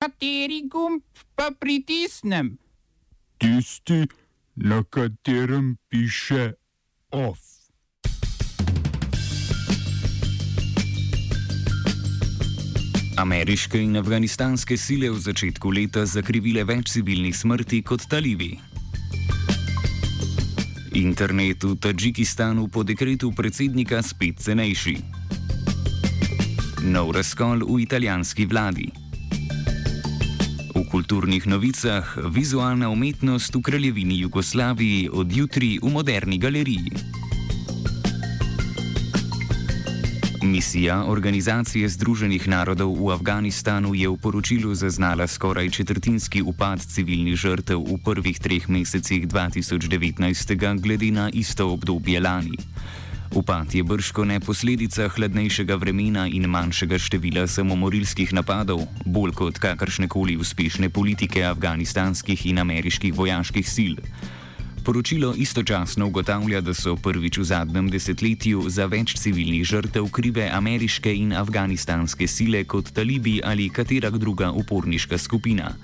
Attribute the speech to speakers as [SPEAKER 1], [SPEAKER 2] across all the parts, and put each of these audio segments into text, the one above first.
[SPEAKER 1] Kateri gumb pa pritisnem?
[SPEAKER 2] Tisti, na katerem piše OF.
[SPEAKER 3] Ameriške in afganistanske sile v začetku leta zakrivile več civilnih smrti kot talibi. Internet v Tadžikistanu po dekretu predsednika spet cenejši. Nov razkol v italijanski vladi. Kulturnih novicah vizualna umetnost v kraljevini Jugoslaviji od jutri v moderni galeriji. Misija Organizacije Združenih narodov v Afganistanu je v poročilu zaznala skoraj četrtinski upad civilnih žrtev v prvih treh mesecih 2019, glede na isto obdobje lani. Upad je brško ne posledica hladnejšega vremena in manjšega števila samomorilskih napadov, bolj kot kakršne koli uspešne politike afganistanskih in ameriških vojaških sil. Poročilo istočasno ugotavlja, da so prvič v zadnjem desetletju za več civilnih žrtev krive ameriške in afganistanske sile kot talibi ali katera druga uporniška skupina.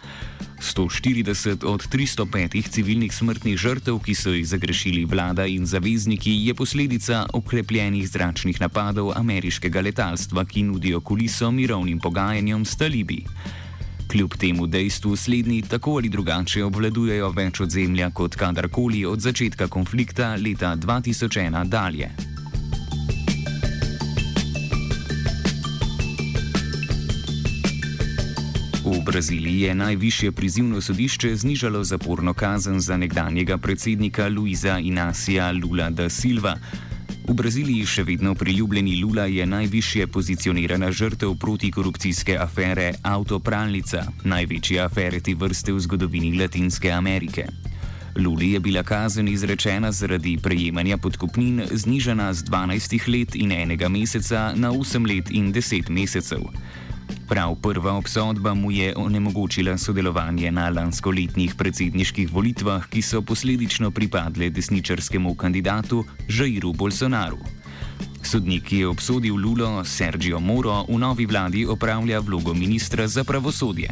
[SPEAKER 3] 140 od 305 civilnih smrtnih žrtev, ki so jih zagrešili vlada in zavezniki, je posledica okrepljenih zračnih napadov ameriškega letalstva, ki nudijo kuliso mirovnim pogajanjem s talibi. Kljub temu dejstvu slednji tako ali drugače obvladujejo več odzemlja kot kadarkoli od začetka konflikta leta 2001 dalje. V Braziliji je najvišje prizivno sodišče znižalo zaporno kazen za nekdanjega predsednika Luisa Inacija Lula da Silva. V Braziliji še vedno priljubljeni Lula je najvišje pozicionirana žrtev protikorupcijske afere Autopralnica, največje afere te vrste v zgodovini Latinske Amerike. Luli je bila kazen izrečena zaradi prejemanja podkupnin znižana z 12 let in enega meseca na 8 let in 10 mesecev. Prav prva obsodba mu je onemogočila sodelovanje na lanskoletnih predsedniških volitvah, ki so posledično pripadle desničarskemu kandidatu Žairu Bolsonaru. Sodnik, ki je obsodil Lulo Sergio Moro, v novi vladi opravlja vlogo ministra za pravosodje.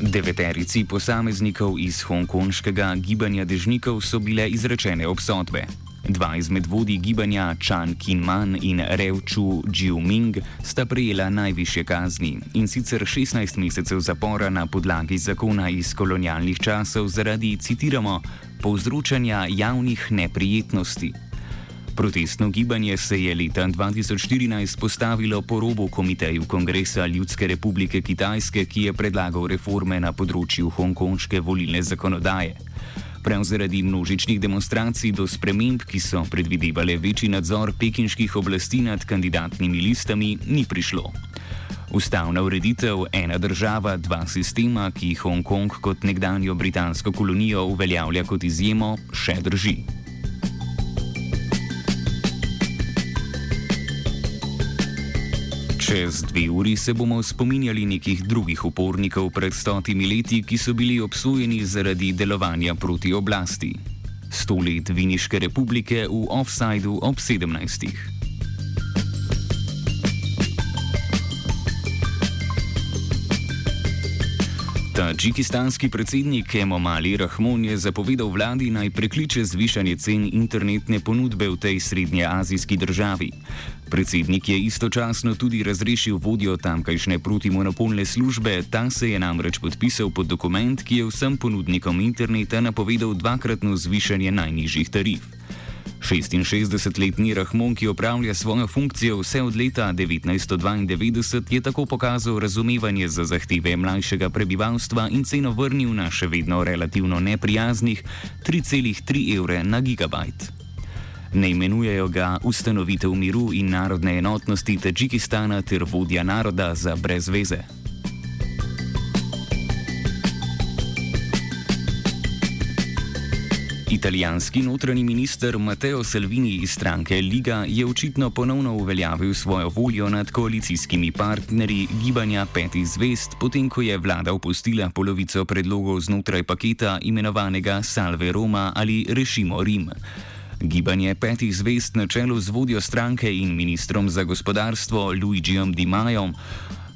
[SPEAKER 3] Deveterici posameznikov iz hongkonškega gibanja dežnikov so bile izrečene obsodbe. Dva izmed vodij gibanja Chan Kinman in Rev Chu Jiuming sta prejela najviše kazni in sicer 16 mesecev zapora na podlagi zakona iz kolonialnih časov zaradi, citiramo, povzročanja javnih neprijetnosti. Protestno gibanje se je leta 2014 postavilo po robu komiteju Kongresa Ljudske republike Kitajske, ki je predlagal reforme na področju hongkonške volilne zakonodaje. Prav zaradi množičnih demonstracij do sprememb, ki so predvidevale večji nadzor pekinških oblasti nad kandidatnimi listami, ni prišlo. Ustavna ureditev ena država, dva sistema, ki Hongkong kot nekdanjo britansko kolonijo uveljavlja kot izjemo, še drži. Čez dve uri se bomo spominjali nekih drugih upornikov pred stotimi leti, ki so bili obsojeni zaradi delovanja proti oblasti. Sto let Viniške republike v offsajdu ob sedemnajstih. Tadžikistanski predsednik Emomali Rahmon je zapovedal vladi naj prekliče zvišanje cen internetne ponudbe v tej srednjeazijski državi. Predsednik je istočasno tudi razrešil vodjo tamkajšnje protimonopolne službe, ta se je namreč podpisal pod dokument, ki je vsem ponudnikom interneta napovedal dvakratno zvišanje najnižjih tarif. 66-letni Rahmon, ki opravlja svojo funkcijo vse od leta 1992, je tako pokazal razumevanje za zahteve mlajšega prebivalstva in ceno vrnil na še vedno relativno neprijaznih 3,3 evre na gigabajt. Ne imenujejo ga ustanovitev miru in narodne enotnosti Tadžikistana ter vodja naroda za brezveze. Italijanski notranji minister Matteo Salvini iz stranke Liga je očitno ponovno uveljavil svojo voljo nad koalicijskimi partnerji gibanja Petih zvest, potem ko je vlada opustila polovico predlogov znotraj paketa imenovanega Salve Roma ali Rešimo Rim. Gibanje petih zvest na čelu z vodjo stranke in ministrom za gospodarstvo Luigijem Di Majom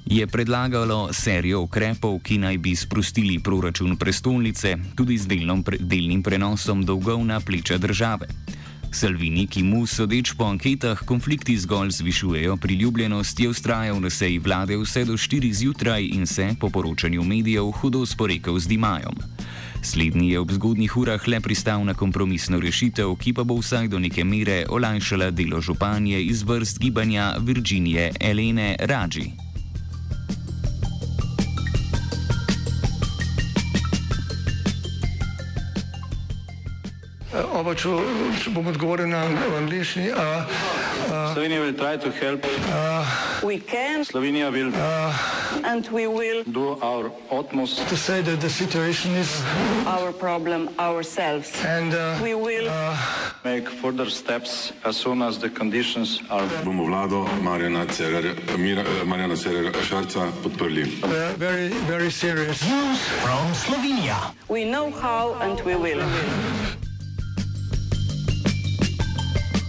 [SPEAKER 3] je predlagalo serijo ukrepov, ki naj bi sprostili proračun prestolnice, tudi z delnom, delnim prenosom dolgov na pleča države. Salvini, ki mu sodeč po anketah konflikti zgolj zvišujejo priljubljenost, je ustrajal na seji vlade vse do 4 zjutraj in se, po poročanju medijev, hudo sporekel z Dimajom. Slednji je ob zgodnih urah le pristal na kompromisno rešitev, ki pa bo vsaj do neke mere olajšala delo županje iz vrst gibanja Virginije Elene Raji.
[SPEAKER 4] Oba, če, če bom odgovoril na angliški.
[SPEAKER 5] Slovenija will try to help. Uh,
[SPEAKER 6] we can.
[SPEAKER 5] Slovenija will.
[SPEAKER 6] Uh, and we will
[SPEAKER 5] do our utmost
[SPEAKER 4] to say that the situation is
[SPEAKER 6] our problem ourselves.
[SPEAKER 4] And uh,
[SPEAKER 6] we will uh,
[SPEAKER 5] make further steps as soon as the conditions are.
[SPEAKER 7] Bomo vlado Marjana Cererera Šarca podprli.
[SPEAKER 4] Very, very serious.
[SPEAKER 8] News from Slovenia.
[SPEAKER 6] We know how and we will.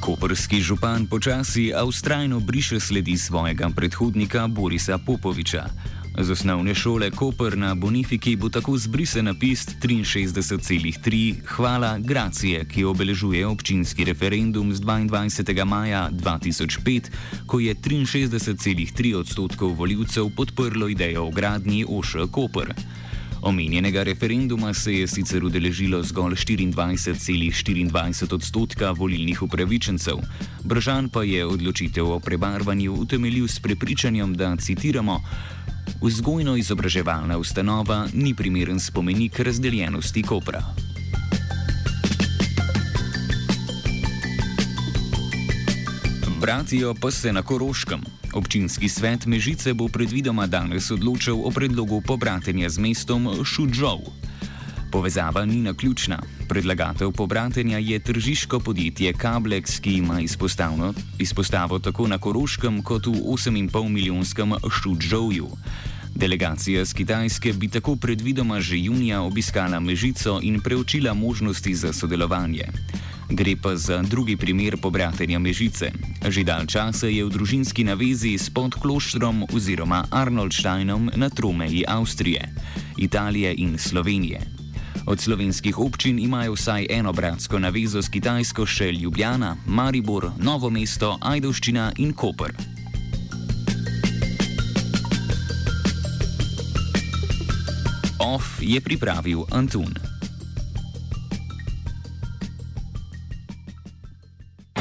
[SPEAKER 3] Koperski župan počasi, a ustrajno briše sledi svojega predhodnika Borisa Popoviča. Z osnovne šole Koper na Bonifiki bo tako zbrisen napis 63,3 Hvala Gracije, ki obeležuje občinski referendum z 22. maja 2005, ko je 63,3 odstotkov voljivcev podprlo idejo o gradnji Oša Koper. Omenjenega referenduma se je sicer udeležilo zgolj 24,24 odstotka volilnih upravičencev. Bržan pa je odločitev o prebarvanju utemeljil s prepričanjem, da citiramo: Vzgojno-izobraževalna ustanova ni primeren spomenik razdeljenosti Kopra. Bratijo pa se na Koroškem. Občinski svet Mežice bo predvidoma danes odločil o predlogu pobratenja z mestom Šudžov. Povezava ni naključna. Predlagatelj pobratenja je tržiško podjetje Kablex, ki ima izpostavo tako na Koroškem kot v 8,5 milijonskem Šudžovju. Delegacija z Kitajske bi tako predvidoma že junija obiskala Mežico in preučila možnosti za sodelovanje. Gre pa za drugi primer pobratenja Mežice. Že dal časa je v družinski navezi s podkloštrom oziroma Arnoldsteinom na tromeji Avstrije, Italije in Slovenije. Od slovenskih občin imajo vsaj eno bratsko navezo s Kitajsko še Ljubljana, Maribor, Novo mesto, Ajdovščina in Koper. OF je pripravil Antun.